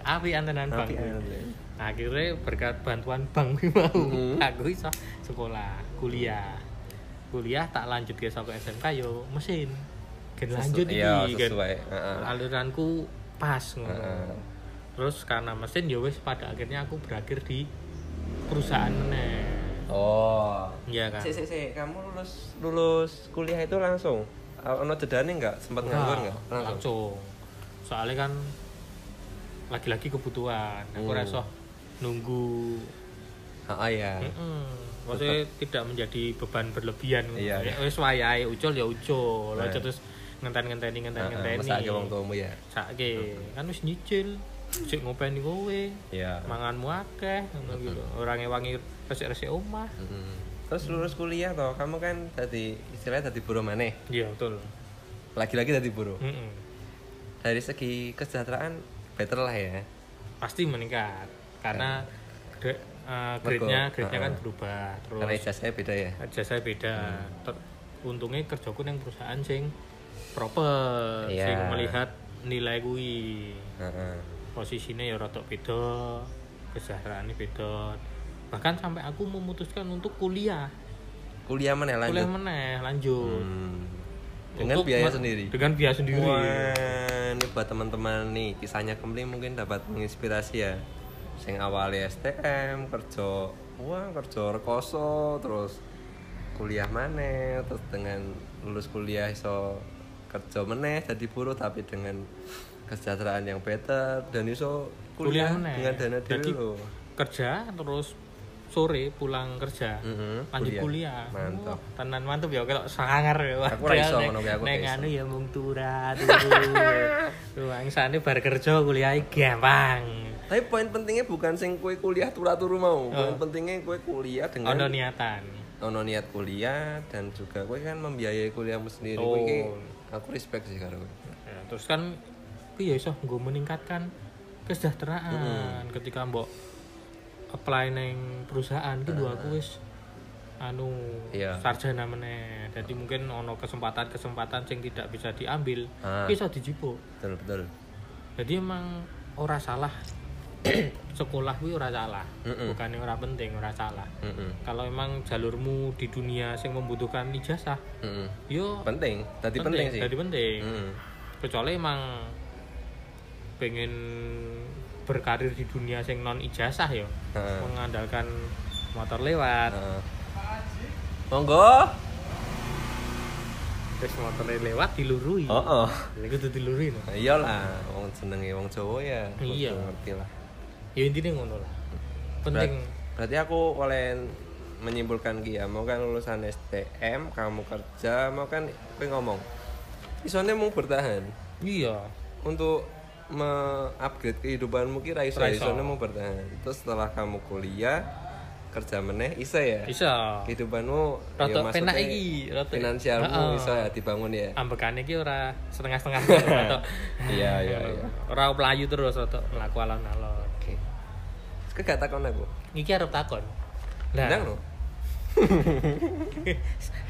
Speaker 2: api
Speaker 1: Tapi alhamdulillah.
Speaker 2: akhirnya berkat bantuan kuwi mau
Speaker 1: Mhm.
Speaker 2: aku iso sekolah kuliah kuliah tak lanjut ke sampai SMK yo mesin Gen lanjut iki
Speaker 1: Iya,
Speaker 2: kan
Speaker 1: sesuai.
Speaker 2: Aliranku pas ngono. Terus karena mesin ya wis pada akhirnya aku berakhir di perusahaan meneh
Speaker 1: Oh.
Speaker 2: iya kan
Speaker 1: Sik sik sik, kamu lulus lulus kuliah itu langsung? Ono jedane enggak? Sempat nganggur enggak?
Speaker 2: Nah, langsung soalnya kan lagi-lagi kebutuhan aku
Speaker 1: Hmm.
Speaker 2: rasa nunggu
Speaker 1: Heeh ya.
Speaker 2: Mm-mm. Maksudnya tidak menjadi beban berlebihan.
Speaker 1: Iya,
Speaker 2: Ya,
Speaker 1: iya.
Speaker 2: Wis wayahe ucul ya ucul.
Speaker 1: Nah.
Speaker 2: Aja terus ngenten-ngenteni ngenten-ngenteni.
Speaker 1: Wong tuamu ya.
Speaker 2: Kan wis nyicil. Sik ngopeni kowe.
Speaker 1: Iya.
Speaker 2: Manganmu akeh ngono gitu. Ora ngewangi resik-resik omah.
Speaker 1: Terus lulus kuliah toh, kamu kan tadi istilahnya tadi buruh maneh.
Speaker 2: Iya, betul.
Speaker 1: Lagi-lagi tadi buruh.
Speaker 2: Mm-mm.
Speaker 1: Dari segi kesejahteraan better lah ya.
Speaker 2: Pasti meningkat karena gre- eh, grade-nya grade-nya kan
Speaker 1: Heeh.
Speaker 2: berubah terus
Speaker 1: Karena ijazahnya beda ya.
Speaker 2: jasa beda. Ter- untungnya kerjaku yang perusahaan sing proper,
Speaker 1: Iya.
Speaker 2: sing melihat nilai kui.
Speaker 1: Heeh.
Speaker 2: Posisinya ya rotok beda, kesejahteraannya beda. Bahkan sampai aku memutuskan untuk kuliah,
Speaker 1: Kuliah mana lanjut?
Speaker 2: kuliah meneh lanjut.
Speaker 1: Hmm. Dengan
Speaker 2: Untuk
Speaker 1: biaya sendiri.
Speaker 2: Dengan biaya sendiri.
Speaker 1: Wah, ini buat teman-teman nih kisahnya kembali mungkin dapat menginspirasi ya. Sing awalnya STM, kerja wah kerja rekoso, terus kuliah mana, terus dengan lulus kuliah iso kerja meneh jadi buruh tapi dengan kesejahteraan yang better dan iso kuliah,
Speaker 2: meneh.
Speaker 1: dengan dana diri lo.
Speaker 2: Kerja terus sore pulang kerja.
Speaker 1: Mhm,
Speaker 2: lanjut kuliah.
Speaker 1: Mantap.
Speaker 2: Oh, tenan mantep ya kalau sangar ya.
Speaker 1: Aku ora iso ngono aku iso.
Speaker 2: anu ya mung turah turu. Ruang bar kerja kuliah gampang.
Speaker 1: Tapi poin pentingnya bukan sing kue kuliah turu-turu mau. Poin
Speaker 2: Oh.
Speaker 1: pentingnya kue kuliah dengan
Speaker 2: Ono niatan.
Speaker 1: ono niat kuliah dan juga kue kan membiayai kuliahmu sendiri.
Speaker 2: Oh.
Speaker 1: Kue aku respect sih karo.
Speaker 2: Ya, terus kan kuwi ya iso nggo meningkatkan kesejahteraan ketika mbok apply neng perusahaan itu dua aku wis anu
Speaker 1: Iya.
Speaker 2: sarjana meneh. Jadi mungkin ono kesempatan-kesempatan sing tidak bisa diambil,
Speaker 1: Ah.
Speaker 2: bisa dijipuk.
Speaker 1: Betul betul.
Speaker 2: jadi emang ora salah *clears throat* sekolah kuwi ora salah
Speaker 1: Mm-mm.
Speaker 2: bukannya ora penting ora salah
Speaker 1: Mm-mm.
Speaker 2: kalau emang jalurmu di dunia yang membutuhkan ijazah
Speaker 1: Mm-mm.
Speaker 2: yo
Speaker 1: Penting, tadi penting, sih.
Speaker 2: jadi penting
Speaker 1: Mm.
Speaker 2: kecuali emang pengen berkarir di dunia yang non ijazah yo
Speaker 1: Heeh.
Speaker 2: mengandalkan motor lewat.
Speaker 1: Monggo.
Speaker 2: terus motor lewat dilurui
Speaker 1: Oh, oh.
Speaker 2: Lha kudu dilurui no.
Speaker 1: Iyalah, wong senenge wong Jawa ya.
Speaker 2: Iya.
Speaker 1: Ngerti lah.
Speaker 2: ya intinya ngono lah penting
Speaker 1: Berat- berarti aku oleh menyimpulkan ki ya, mau kan lulusan STM, kamu kerja, mau kan ngomong. Isone mau bertahan
Speaker 2: iya
Speaker 1: untuk me-upgrade kehidupanmu kira iso,
Speaker 2: Ra iso.
Speaker 1: isone mau bertahan. Terus setelah kamu kuliah, kerja meneh isa ya.
Speaker 2: bisa
Speaker 1: Kehidupanmu
Speaker 2: Rada
Speaker 1: maksudnya
Speaker 2: penak iki, rada-
Speaker 1: finansialmu iso ya dibangun ya.
Speaker 2: ambekane iki ora setengah-setengah *laughs* atau
Speaker 1: Iya, iya, iya.
Speaker 2: ora pelayu terus atau mlaku alon-alon
Speaker 1: Oke. Terus gak takon aku.
Speaker 2: iki arep takon lah
Speaker 1: Ndang lho.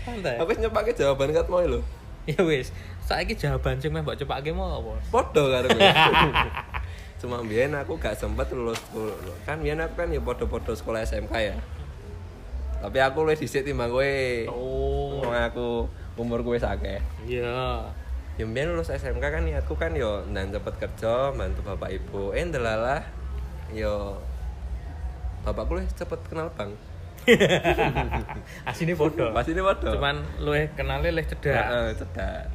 Speaker 2: santai *laughs*
Speaker 1: Aku nyepake jawaban kat mau lho.
Speaker 2: Ya wis saiki jawaban sing mbok cepake mau apa
Speaker 1: Podo karo. *laughs* Cuma biyen aku gak sempet lulus kan biyen aku kan ya podo-podo sekolah SMK ya. Tapi aku luwih dhisik timbang kowe.
Speaker 2: oh
Speaker 1: Wong aku umur kowe akeh.
Speaker 2: iya
Speaker 1: Ya mbiyen lulus SMK kan niatku kan yo ndan cepet kerja, bantu bapak ibu. Eh ndelalah yo bapakku luwih cepet kenal bank. *laughs*
Speaker 2: asine bodoh
Speaker 1: Pasti ini waduh.
Speaker 2: cuman lu kenalnya leh cedak
Speaker 1: Heeh, cedak.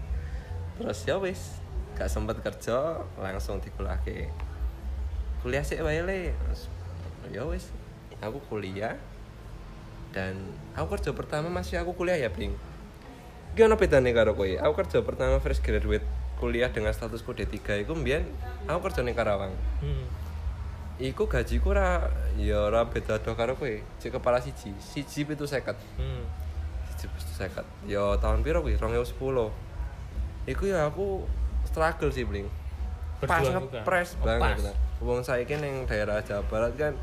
Speaker 1: Terus ya wis, gak sempet kerja, langsung dikulake. Kuliah sih wae le. Ya wis, aku kuliah dan aku kerja pertama masih aku kuliah ya, Bling. Ki ono bedane karo kowe. Aku kerja pertama fresh graduate kuliah dengan statusku D3 iku mbiyen aku kerja ning Karawang.
Speaker 2: hmm.
Speaker 1: Iku gajiku ora ya ora beda do karo kowe. Cek kepala siji, siji pitu seket.
Speaker 2: Hmm.
Speaker 1: siji pitu seket. Ya tahun piro kuwi? 2010. Iku ya aku struggle sih, Bling. Pas ngepres
Speaker 2: Oh,
Speaker 1: banget.
Speaker 2: pas.
Speaker 1: Wong saiki ning daerah Jawa Barat kan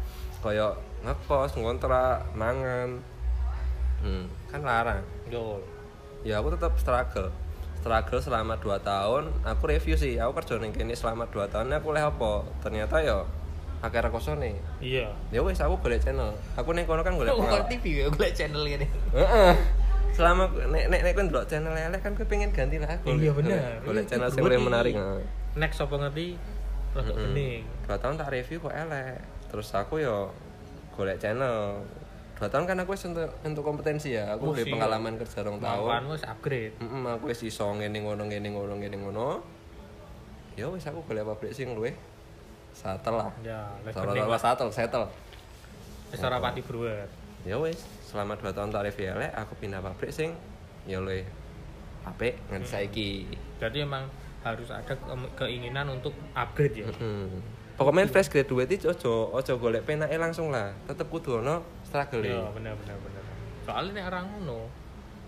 Speaker 1: kaya ngekos, ngontrak, mangan. Hmm, kan larang.
Speaker 2: Yo.
Speaker 1: Ya aku tetap struggle. Struggle selama 2 tahun, aku review sih. Aku kerja ning kene selama 2 tahun aku oleh apa? Ternyata ya akeh rekosone.
Speaker 2: Iya.
Speaker 1: Ya wis aku golek channel. Aku ning kono kan golek pengalaman.
Speaker 2: TV ya gue channel ini.
Speaker 1: Heeh. Selama nek nek nek kon ndelok channel elek kan kowe pengen ganti lah.
Speaker 2: Iya, bener.
Speaker 1: Golek channel sing
Speaker 2: Gue
Speaker 1: luwih
Speaker 2: di-
Speaker 1: menarik.
Speaker 2: Next apa ngerti? Rada bening.
Speaker 1: Dua tahun tak review kok elek. Terus aku yo golek channel. Dua tahun kan aku untuk, untuk kompetensi ya. Aku
Speaker 2: Oh,
Speaker 1: udah
Speaker 2: iya.
Speaker 1: pengalaman kerja rong tahun.
Speaker 2: Wis upgrade.
Speaker 1: Heeh, aku wis iso ngene ngono ngene ngono ngene ngono. Ya wis aku golek pabrik sing luwih satel lah.
Speaker 2: Ya, lek
Speaker 1: salah satel, settle.
Speaker 2: wis ora pati bruwer.
Speaker 1: Ya wis, selama 2 tahun tak review elek, aku pindah pabrik sing ya luwih apik nganti saiki.
Speaker 2: Berarti emang harus ada ke- keinginan untuk upgrade ya.
Speaker 1: Hmm. Pokoknya fresh graduate itu ojo ojo golek penake langsung lah. Tetep kudu ono struggle.
Speaker 2: Iya, bener bener bener. Soalnya nek orang ngono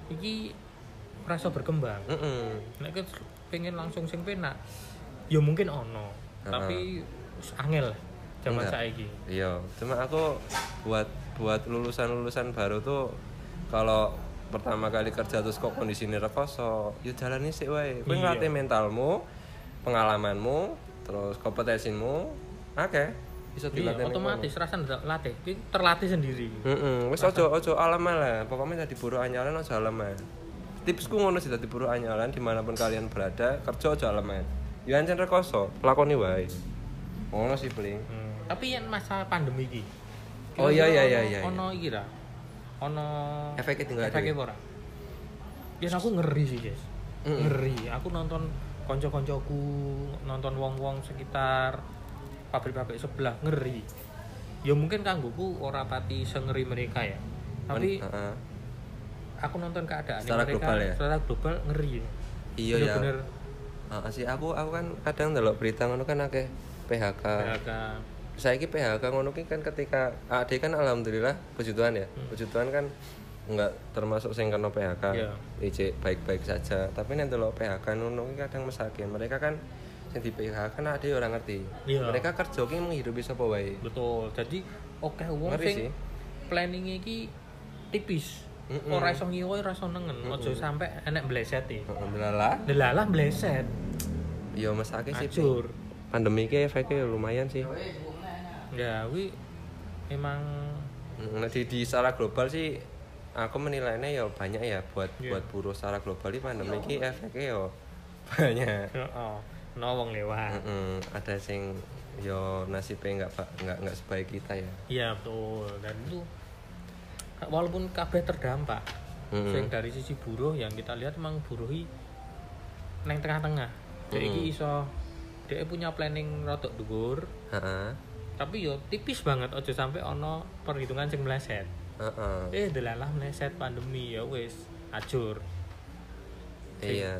Speaker 2: iki rasa berkembang.
Speaker 1: Heeh.
Speaker 2: Nek ke pengen langsung sing penak, ya mungkin ono.
Speaker 1: Heeh.
Speaker 2: Tapi wis angel lah zaman
Speaker 1: Enggak.
Speaker 2: saiki.
Speaker 1: Iya, cuma aku buat buat lulusan-lulusan baru tuh kalau pertama kali kerja terus kok kondisinya rekoso, yuk jalani sih wae. Kowe
Speaker 2: Iya.
Speaker 1: ngelatih mentalmu, pengalamanmu, terus kompetensimu, oke. Bisa
Speaker 2: Iya,
Speaker 1: dilatih ning
Speaker 2: otomatis rasa latih, terlatih sendiri.
Speaker 1: Heeh, wis ojo ojo alaman lah. Pokoknya dadi buruh anyalan ojo alaman. Tipsku ngono sih dadi buruh anyalan di mana pun kalian berada, kerja ojo alaman. Ya ancen rekoso, lakoni wae. Ngono sih paling.
Speaker 2: Hmm. Tapi yang masa pandemi iki.
Speaker 1: Oh, iya, iya, iya,
Speaker 2: ono-
Speaker 1: iya, iya.
Speaker 2: Ono iki ra. Ono
Speaker 1: Efeknya tinggal
Speaker 2: efeknya ora? Ya aku ngeri sih, guys.
Speaker 1: Mm-mm.
Speaker 2: Ngeri. Aku nonton konco-koncoku, nonton wong-wong sekitar pabrik-pabrik sebelah ngeri. Ya mungkin kanggoku ora pati sengeri mereka ya. Tapi
Speaker 1: Heeh.
Speaker 2: aku nonton keadaan
Speaker 1: Secara
Speaker 2: mereka
Speaker 1: global ya?
Speaker 2: secara global ngeri.
Speaker 1: Iya ya.
Speaker 2: Bener-bener
Speaker 1: Heeh sih aku aku kan kadang ndelok berita ngono kan akeh PHK.
Speaker 2: PHK.
Speaker 1: Saiki PHK ngono ki kan ketika AD kan alhamdulillah puji Tuhan ya. Puji Tuhan kan enggak termasuk sing kena PHK.
Speaker 2: Iya.
Speaker 1: Ijek baik-baik saja. Tapi nek ndelok PHK ngono ki kadang mesake. Mereka kan sing di PHK kan ada orang ngerti.
Speaker 2: Iya.
Speaker 1: Mereka kerja ki menghidupi sapa wae.
Speaker 2: Betul. Jadi oke wong
Speaker 1: Ngeri
Speaker 2: sing planning iki tipis.
Speaker 1: Mm-mm.
Speaker 2: Ora iso ngiwohi, ora iso nengen. Aja sampe enek bleset e.
Speaker 1: Alhamdulillah.
Speaker 2: Delalah bleset.
Speaker 1: Ya mesake sih.
Speaker 2: Acur.
Speaker 1: Pandemi ki efeknya lumayan sih.
Speaker 2: Ya, kuwi emang
Speaker 1: Nah, di, di secara global sih aku menilainya ya banyak ya buat
Speaker 2: Iya.
Speaker 1: buat buruh secara global ini pandemi ini efeknya ya *laughs* banyak.
Speaker 2: heeh, no wong lewat.
Speaker 1: Mm-mm, ada sing yo nasibnya nggak nggak nggak sebaik kita ya.
Speaker 2: Iya, betul. Dan itu walaupun kabeh terdampak,
Speaker 1: Mm-mm.
Speaker 2: sing dari sisi buruh yang kita lihat emang buruh neng tengah-tengah. Dia iki iso dia punya planning rotok dhuwur,
Speaker 1: Heeh.
Speaker 2: tapi yo tipis banget aja sampai ono perhitungan sing meleset.
Speaker 1: Heeh.
Speaker 2: Eh delalah meleset pandemi ya wis acur.
Speaker 1: Iya.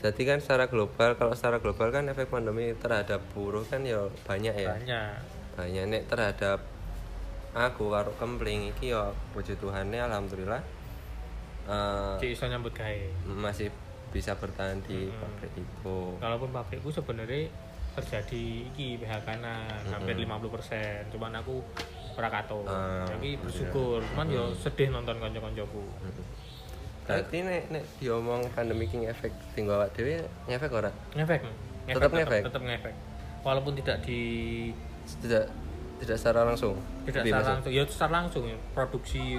Speaker 1: Jadi kan secara global kalau secara global kan efek pandemi terhadap buruh kan ya banyak ya.
Speaker 2: Banyak.
Speaker 1: Banyak nek terhadap aku karo kempling iki ya puji Tuhannya alhamdulillah eh,
Speaker 2: Cik iso nyambut gawe.
Speaker 1: masih bisa bertahan di pabrik itu.
Speaker 2: Walaupun pabrikku sebenarnya terjadi iki PHK -an, hampir 50%. Cuman aku ora kato.
Speaker 1: Ah,
Speaker 2: Jadi bersyukur. Cuman yo sedih nonton kanca-kancaku.
Speaker 1: Berarti nek nek diomong pandemi ki efek tinggal awak dhewe ngefek ora?
Speaker 2: Ngefek.
Speaker 1: Tetap ngefek?
Speaker 2: Tetap ngefek. Walaupun tidak di
Speaker 1: Tidak tidak secara langsung.
Speaker 2: tidak secara langsung ya secara langsung ya produksi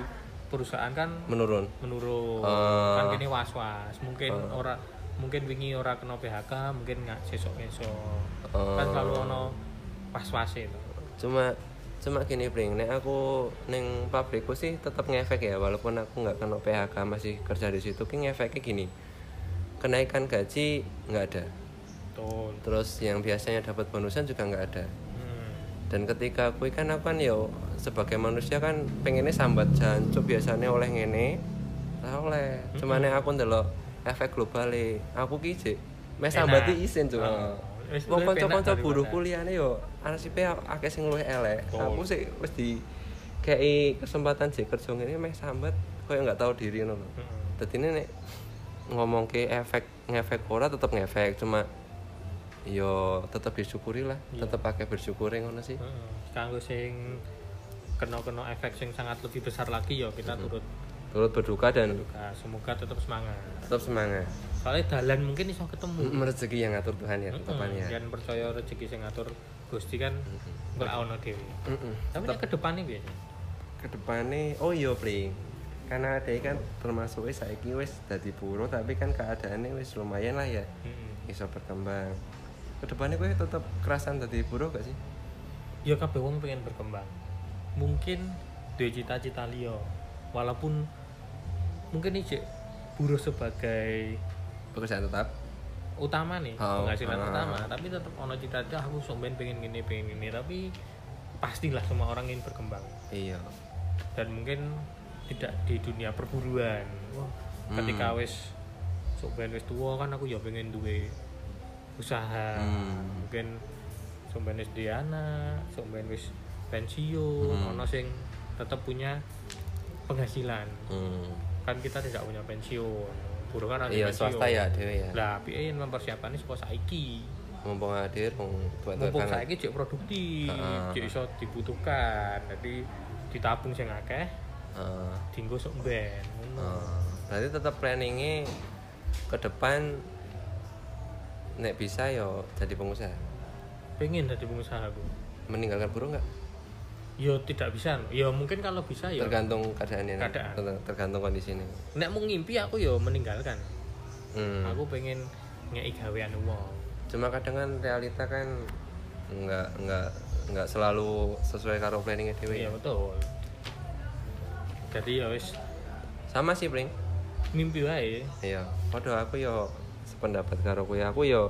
Speaker 2: perusahaan kan
Speaker 1: menurun.
Speaker 2: menurun.
Speaker 1: Oh.
Speaker 2: kan kini was was mungkin ora mungkin wingi ora kena PHK mungkin nggak sesok esok
Speaker 1: Oh.
Speaker 2: kan selalu ono was was itu.
Speaker 1: Cuma cuma gini Pring, nek aku neng pabrikku sih tetap ngefek ya walaupun aku nggak kena PHK masih kerja di situ ki ngefeknya gini. Kenaikan gaji nggak ada.
Speaker 2: Betul.
Speaker 1: Terus yang biasanya dapat bonusan juga nggak ada. Dan ketika aku kan aku kan yo sebagai manusia kan pengennya sambat jancuk biasanya oleh ngene. Lah oleh. Cuma nek aku ndelok efek global aku ki mes sambati isin cuma
Speaker 2: Oh,
Speaker 1: wong kanca-kanca buruh kuliahne yo arsipe akeh sing luwih elek.
Speaker 2: Betul.
Speaker 1: aku sih wis di kei kesempatan jek kerja ngene mes sambat koyo nggak tahu diri ngono
Speaker 2: Hmm.
Speaker 1: dadi ini nek ngomong ke efek ngefek ora tetep ngefek cuma yo tetep disyukuri lah.
Speaker 2: Iya.
Speaker 1: tetep pakai bersyukuri ngono sih.
Speaker 2: Heeh. kanggo sing kena-kena efek sing sangat lebih besar lagi ya kita turut
Speaker 1: turut berduka dan
Speaker 2: duka semoga tetap semangat.
Speaker 1: Tetap semangat.
Speaker 2: Soalnya dalan mungkin iso ketemu.
Speaker 1: Mm, rezeki yang ngatur Tuhan ya tetepan ya.
Speaker 2: dan percaya rezeki sing ngatur Gusti kan ora ono dhewe.
Speaker 1: Mm-mm.
Speaker 2: tapi nek ke depannya piye?
Speaker 1: Ke depannya oh iya pring. Karena ada kan termasuk wis saiki wis dadi buruh tapi kan keadaannya wis lumayan lah ya.
Speaker 2: Heeh.
Speaker 1: bisa berkembang ke depannya gue tetap kerasan dadi buruh gak sih?
Speaker 2: Ya kabeh wong pengen berkembang. Mungkin duwe cita-cita liya. Walaupun mungkin iki buruh sebagai
Speaker 1: pekerjaan tetap.
Speaker 2: utama nih
Speaker 1: Oh,
Speaker 2: penghasilan
Speaker 1: ah.
Speaker 2: utama tapi tetap ono cita-cita aku somben pengen gini pengen gini tapi pastilah semua orang ingin berkembang.
Speaker 1: Iya.
Speaker 2: Dan mungkin tidak di dunia perburuan. Wah, ketika wis somben wis tua kan aku ya pengen duwe usaha
Speaker 1: Hmm.
Speaker 2: mungkin somben wis di anak somben wis pensiun
Speaker 1: Hmm.
Speaker 2: ono sing tetap punya penghasilan
Speaker 1: hmm.
Speaker 2: kan kita tidak punya pensiun buruh kan ada
Speaker 1: iya
Speaker 2: pensiun
Speaker 1: swasta ya dewe ya
Speaker 2: lah piye mempersiapkan saka saiki
Speaker 1: mumpung hadir
Speaker 2: mumpung
Speaker 1: banget
Speaker 2: saiki cek produktif
Speaker 1: Heeh.
Speaker 2: cek iso dibutuhkan jadi ditabung sing akeh
Speaker 1: Heeh.
Speaker 2: dinggo sok ben
Speaker 1: Oh, berarti tetap planningnya ke depan nek bisa yo jadi pengusaha.
Speaker 2: Pengen jadi pengusaha aku
Speaker 1: meninggalkan buruh nggak?
Speaker 2: Yo tidak bisa. Yo mungkin kalau bisa yo.
Speaker 1: Tergantung keadaannya.
Speaker 2: Keadaan.
Speaker 1: Ter- tergantung kondisinya
Speaker 2: nek mau ngimpi aku yo meninggalkan.
Speaker 1: Hmm.
Speaker 2: aku pengen ngei gawean wong.
Speaker 1: Cuma kadang kan realita kan nggak nggak nggak selalu sesuai karo planningnya dewe
Speaker 2: iya betul. Jadi ya wis.
Speaker 1: Sama sih Pring
Speaker 2: mimpi wae.
Speaker 1: Iya padahal aku yo sependapat karo kuwi. Aku yo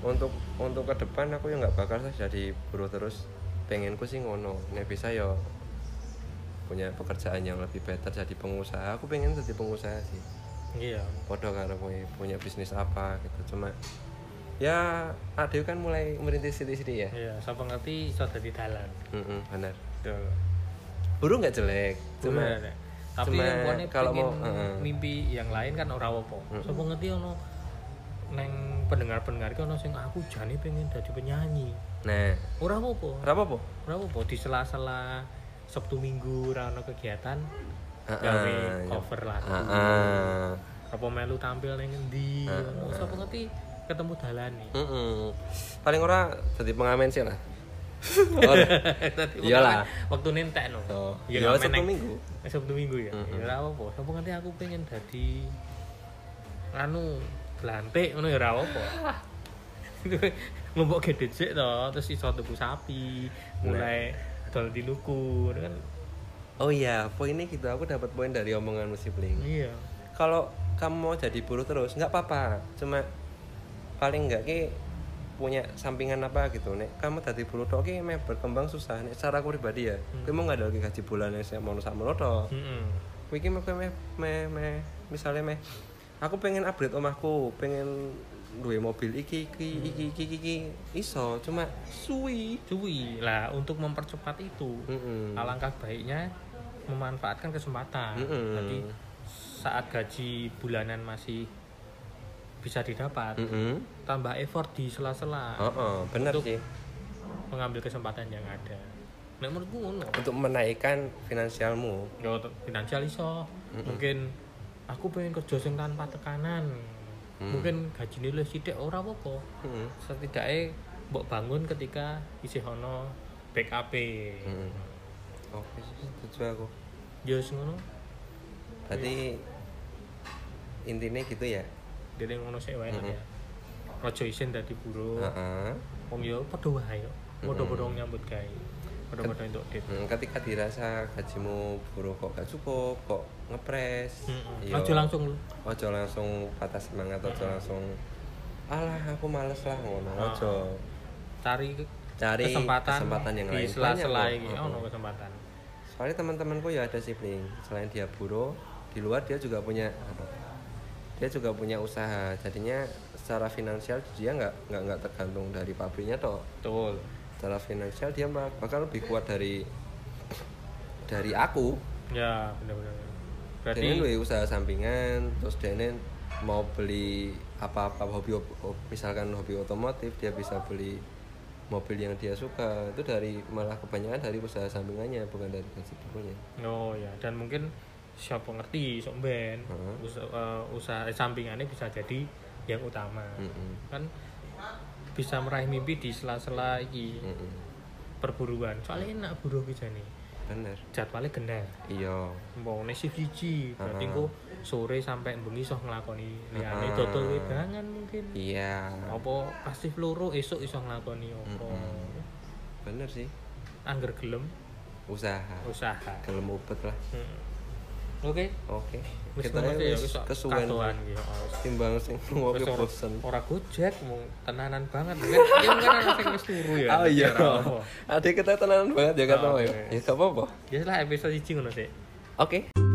Speaker 1: untuk untuk ke depan aku yo nggak bakal jadi buruh terus. Pengenku sih ngono. Nek bisa yo punya pekerjaan yang lebih better jadi pengusaha. Aku pengen jadi pengusaha sih.
Speaker 2: Iya.
Speaker 1: Podo karo kuwi punya bisnis apa gitu. Cuma ya ada kan mulai merintis sendiri ya.
Speaker 2: Iya siapa ngerti iso dadi dalan.
Speaker 1: Mm-mm, benar
Speaker 2: Tuh.
Speaker 1: buruh nggak jelek. Cuma
Speaker 2: Bener. tapi
Speaker 1: cuma
Speaker 2: yang
Speaker 1: kalau mau, heeh.
Speaker 2: mimpi yang lain kan ora apa Sapa ngerti ono neng pendengar-pendengar ki ono sing aku jane pengen dadi penyanyi.
Speaker 1: nah
Speaker 2: Ora apa-apa.
Speaker 1: berapa po
Speaker 2: Ora apa-apa di sela-sela Sabtu Minggu ora ono kegiatan gawe
Speaker 1: iya.
Speaker 2: cover lagu.
Speaker 1: Heeh.
Speaker 2: Apa melu tampil ning endi? ngono. Sapa ngerti ketemu dalane.
Speaker 1: Mm-mm. paling ora jadi pengamen sih lah *laughs*
Speaker 2: Dadi
Speaker 1: Iyalah.
Speaker 2: Waktu nentek no.
Speaker 1: Oh,
Speaker 2: Ya
Speaker 1: iya,
Speaker 2: ngamen
Speaker 1: Sabtu
Speaker 2: neng-
Speaker 1: Minggu.
Speaker 2: Sabtu Minggu ya. Ya ora apa-apa. Sapa ngerti aku pengen dadi anu lantik ngono ya ora apa. Ngembok gede sik to, terus iso tuku sapi, mulai dol di luku kan.
Speaker 1: oh iya poinnya gitu aku dapat poin dari omongan musik bling
Speaker 2: Iya.
Speaker 1: kalau kamu mau jadi buruh terus nggak apa-apa cuma paling nggak ki punya sampingan apa gitu nek kamu tadi buruh tok ki meh berkembang susah nek secara aku pribadi ya
Speaker 2: Hmm.
Speaker 1: kamu nggak ada lagi gaji bulanan saya mau sama lo tok
Speaker 2: Heeh.
Speaker 1: Wiki meh meh meh misalnya meh aku pengen upgrade omahku pengen duwe mobil iki iki
Speaker 2: Hmm.
Speaker 1: iki iki iki, iso cuma suwi
Speaker 2: Cuy, lah untuk mempercepat itu
Speaker 1: Mm-mm.
Speaker 2: alangkah baiknya memanfaatkan kesempatan.
Speaker 1: Mm-mm.
Speaker 2: Jadi saat gaji bulanan masih bisa didapat,
Speaker 1: Mm-mm.
Speaker 2: tambah effort di sela-sela
Speaker 1: Oh, oh, benar
Speaker 2: Untuk-
Speaker 1: sih
Speaker 2: mengambil kesempatan yang ada. Nek menurutku
Speaker 1: untuk menaikkan finansialmu
Speaker 2: Ya untuk finansial iso. Mungkin aku pengen kerja sing tanpa tekanan. Mungkin gaji nilai sithik ora apa-apa.
Speaker 1: Mm-mm.
Speaker 2: Setidaknya mbok bangun ketika isih ono backup.
Speaker 1: Mm-mm. oke sih, setuju aku
Speaker 2: Ya wis ngono.
Speaker 1: berarti intinya gitu ya
Speaker 2: Dene ngono sik wae
Speaker 1: Mm-mm.
Speaker 2: ya. Ojo isin dadi buruh.
Speaker 1: Heeh.
Speaker 2: Wong yo padha wae yo. Padha-padha nyambut gawe. Padha-padha entuk dit.
Speaker 1: Hmm, ketika dirasa gajimu buruh kok gak cukup kok ngepres yo,
Speaker 2: Ojo langsung
Speaker 1: ojo langsung patah semangat ojo langsung alah aku males lah ngono
Speaker 2: Ah.
Speaker 1: ojo
Speaker 2: cari
Speaker 1: Cari
Speaker 2: kesempatan,
Speaker 1: kesempatan yang
Speaker 2: di
Speaker 1: lain.
Speaker 2: sela-sela iki
Speaker 1: kok.
Speaker 2: ono
Speaker 1: Heeh.
Speaker 2: kesempatan.
Speaker 1: soalnya teman-temanku ya ada sibling selain dia buruh di luar dia juga punya dia juga punya usaha jadinya secara finansial dia nggak nggak nggak tergantung dari pabriknya toh
Speaker 2: Betul.
Speaker 1: secara finansial dia bak- bakal lebih kuat dari *coughs* dari aku
Speaker 2: Ya, benar-benar. Berarti
Speaker 1: duwe usaha sampingan terus Denen mau beli apa-apa hobi ho- misalkan hobi otomotif dia bisa beli mobil yang dia suka itu dari malah kebanyakan dari usaha sampingannya bukan dari gaji buruhnya
Speaker 2: oh ya dan mungkin siapa ngerti sok ben
Speaker 1: Heeh.
Speaker 2: usaha, eh, usaha sampingannya bisa jadi yang utama.
Speaker 1: Mm-mm.
Speaker 2: Kan bisa meraih mimpi di sela-sela iki
Speaker 1: Mm-mm.
Speaker 2: perburuan. Soalnya enak buruh bisa nih.
Speaker 1: Bener
Speaker 2: Jadwalnya gendar.
Speaker 1: iya
Speaker 2: Mau shift siji, berarti
Speaker 1: Heeh.
Speaker 2: engko sore sampai bengi iso nglakoni liyane
Speaker 1: Heeh.
Speaker 2: dodol wedangan mungkin.
Speaker 1: iya
Speaker 2: Apa pasti loro esuk iso nglakoni apa.
Speaker 1: Mm-mm. bener sih
Speaker 2: Angger gelem
Speaker 1: usaha
Speaker 2: usaha.
Speaker 1: gelem ubet lah
Speaker 2: Hmm. Oke.
Speaker 1: oke.
Speaker 2: Wis
Speaker 1: kita
Speaker 2: ya
Speaker 1: wis kesuwen.
Speaker 2: oh.
Speaker 1: timbang sing ngopi bosen.
Speaker 2: ora gojek mau tenanan banget. Kan ana sing wis turu ya
Speaker 1: oh iya. adik kita tenanan banget ya kata
Speaker 2: Oh,
Speaker 1: ya?
Speaker 2: oke.
Speaker 1: ya gak apa-apa.
Speaker 2: Ya lah episode 1 ngono sih
Speaker 1: oke